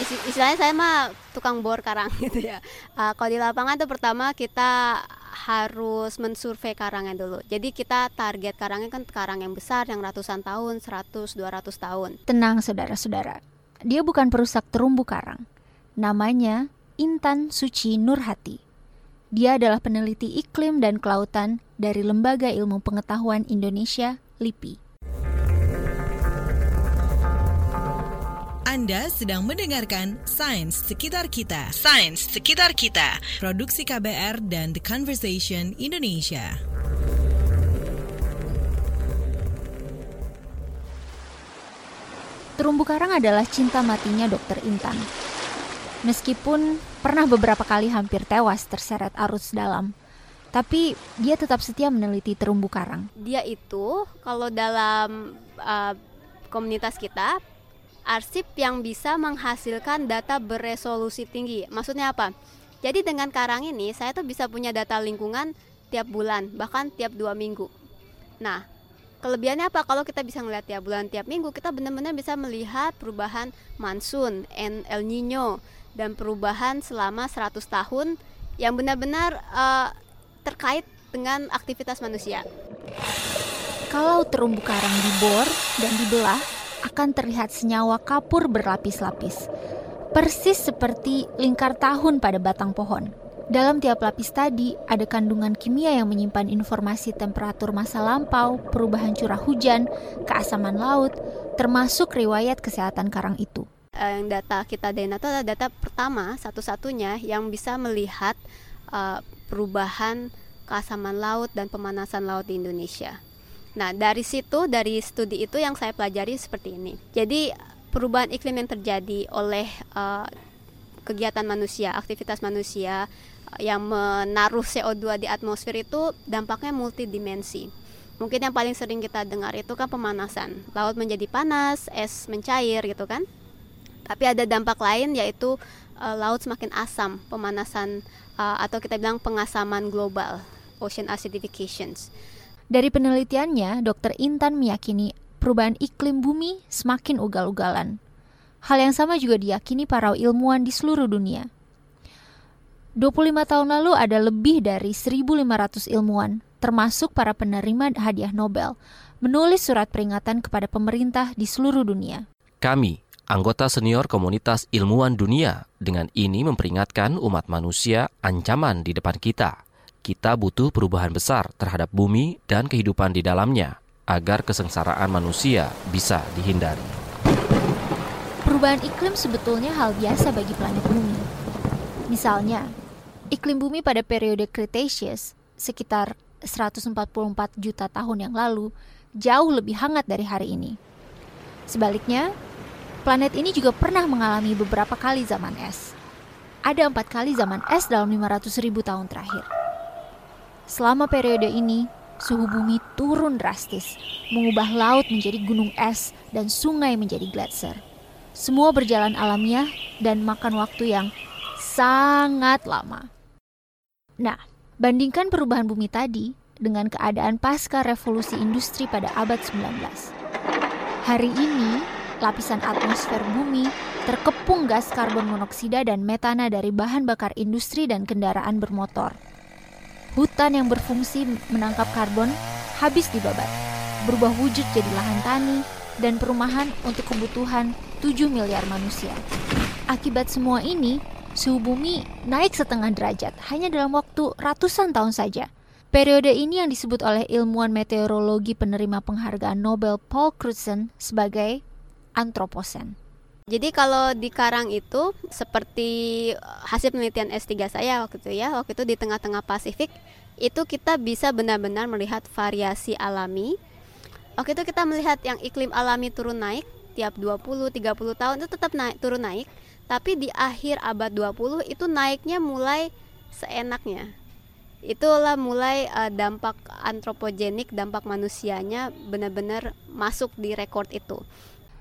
istilahnya saya mah tukang bor karang gitu ya. Uh, kalau di lapangan tuh pertama kita harus mensurvei karangnya dulu. Jadi kita target karangnya kan karang yang besar yang ratusan tahun, 100, 200 tahun. Tenang saudara-saudara. Dia bukan perusak terumbu karang. Namanya Intan Suci Nurhati. Dia adalah peneliti iklim dan kelautan dari Lembaga Ilmu Pengetahuan Indonesia, LIPI. Anda sedang mendengarkan Sains Sekitar Kita. Sains Sekitar Kita. Produksi KBR dan The Conversation Indonesia. Terumbu karang adalah cinta matinya Dokter Intan. Meskipun pernah beberapa kali hampir tewas terseret arus dalam, tapi dia tetap setia meneliti terumbu karang. Dia itu kalau dalam uh, komunitas kita arsip yang bisa menghasilkan data beresolusi tinggi. Maksudnya apa? Jadi dengan karang ini saya tuh bisa punya data lingkungan tiap bulan, bahkan tiap dua minggu. Nah, kelebihannya apa? Kalau kita bisa melihat tiap bulan, tiap minggu, kita benar-benar bisa melihat perubahan monsoon, El Nino, dan perubahan selama 100 tahun yang benar-benar uh, terkait dengan aktivitas manusia. Kalau terumbu karang dibor dan dibelah, akan terlihat senyawa kapur berlapis-lapis. Persis seperti lingkar tahun pada batang pohon. Dalam tiap lapis tadi, ada kandungan kimia yang menyimpan informasi temperatur masa lampau, perubahan curah hujan, keasaman laut, termasuk riwayat kesehatan karang itu. Uh, data kita DNA itu adalah data pertama satu-satunya yang bisa melihat uh, perubahan keasaman laut dan pemanasan laut di Indonesia. Nah, dari situ dari studi itu yang saya pelajari seperti ini. Jadi perubahan iklim yang terjadi oleh uh, kegiatan manusia, aktivitas manusia yang menaruh CO2 di atmosfer itu dampaknya multidimensi. Mungkin yang paling sering kita dengar itu kan pemanasan. Laut menjadi panas, es mencair gitu kan. Tapi ada dampak lain yaitu uh, laut semakin asam, pemanasan uh, atau kita bilang pengasaman global, ocean acidifications. Dari penelitiannya, Dr. Intan meyakini perubahan iklim bumi semakin ugal-ugalan. Hal yang sama juga diyakini para ilmuwan di seluruh dunia. 25 tahun lalu ada lebih dari 1.500 ilmuwan, termasuk para penerima hadiah Nobel, menulis surat peringatan kepada pemerintah di seluruh dunia. Kami, anggota senior komunitas ilmuwan dunia, dengan ini memperingatkan umat manusia ancaman di depan kita. Kita butuh perubahan besar terhadap bumi dan kehidupan di dalamnya, agar kesengsaraan manusia bisa dihindari. Perubahan iklim sebetulnya hal biasa bagi planet bumi. Misalnya, iklim bumi pada periode Cretaceous sekitar 144 juta tahun yang lalu jauh lebih hangat dari hari ini. Sebaliknya, Planet ini juga pernah mengalami beberapa kali zaman es. Ada empat kali zaman es dalam 500 ribu tahun terakhir. Selama periode ini, suhu bumi turun drastis, mengubah laut menjadi gunung es dan sungai menjadi gletser. Semua berjalan alamiah dan makan waktu yang sangat lama. Nah, bandingkan perubahan bumi tadi dengan keadaan pasca revolusi industri pada abad 19. Hari ini, lapisan atmosfer bumi terkepung gas karbon monoksida dan metana dari bahan bakar industri dan kendaraan bermotor. Hutan yang berfungsi menangkap karbon habis dibabat, berubah wujud jadi lahan tani dan perumahan untuk kebutuhan 7 miliar manusia. Akibat semua ini, suhu bumi naik setengah derajat hanya dalam waktu ratusan tahun saja. Periode ini yang disebut oleh ilmuwan meteorologi penerima penghargaan Nobel Paul Crutzen sebagai antroposen. Jadi kalau di Karang itu seperti hasil penelitian S3 saya waktu itu ya, waktu itu di tengah-tengah Pasifik itu kita bisa benar-benar melihat variasi alami. Waktu itu kita melihat yang iklim alami turun naik tiap 20 30 tahun itu tetap naik turun naik, tapi di akhir abad 20 itu naiknya mulai seenaknya. Itulah mulai uh, dampak antropogenik, dampak manusianya benar-benar masuk di rekor itu.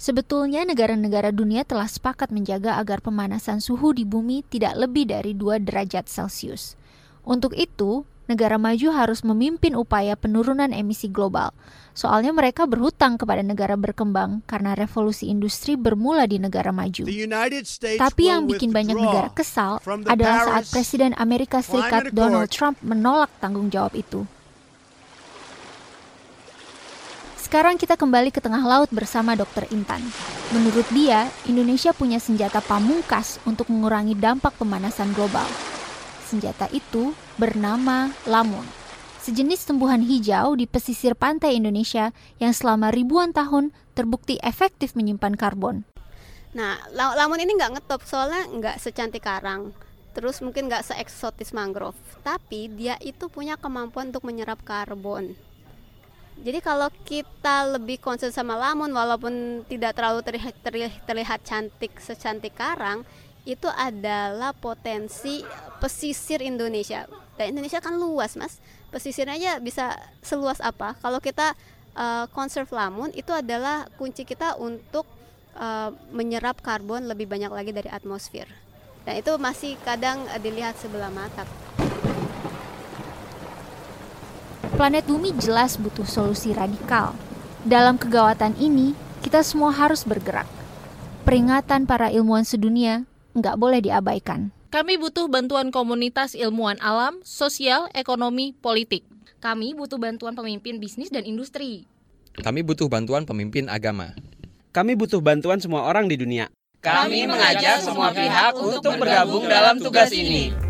Sebetulnya negara-negara dunia telah sepakat menjaga agar pemanasan suhu di bumi tidak lebih dari 2 derajat Celcius. Untuk itu, negara maju harus memimpin upaya penurunan emisi global. Soalnya mereka berhutang kepada negara berkembang karena revolusi industri bermula di negara maju. Tapi yang bikin banyak negara kesal adalah saat Presiden Amerika Serikat Donald Trump menolak tanggung jawab itu. Sekarang kita kembali ke tengah laut bersama Dr. Intan. Menurut dia, Indonesia punya senjata pamungkas untuk mengurangi dampak pemanasan global. Senjata itu bernama lamun. Sejenis tumbuhan hijau di pesisir pantai Indonesia yang selama ribuan tahun terbukti efektif menyimpan karbon. Nah, lamun ini nggak ngetop soalnya nggak secantik karang. Terus mungkin nggak seeksotis mangrove, tapi dia itu punya kemampuan untuk menyerap karbon. Jadi kalau kita lebih concern sama lamun walaupun tidak terlalu terlihat, terlihat, terlihat cantik secantik karang, itu adalah potensi pesisir Indonesia. Dan Indonesia kan luas, Mas. Pesisirnya aja bisa seluas apa? Kalau kita uh, conserve lamun itu adalah kunci kita untuk uh, menyerap karbon lebih banyak lagi dari atmosfer. Dan itu masih kadang uh, dilihat sebelah mata. Planet bumi jelas butuh solusi radikal. Dalam kegawatan ini, kita semua harus bergerak. Peringatan para ilmuwan sedunia nggak boleh diabaikan. Kami butuh bantuan komunitas ilmuwan alam, sosial, ekonomi, politik. Kami butuh bantuan pemimpin bisnis dan industri. Kami butuh bantuan pemimpin agama. Kami butuh bantuan semua orang di dunia. Kami mengajak semua pihak untuk bergabung dalam tugas ini.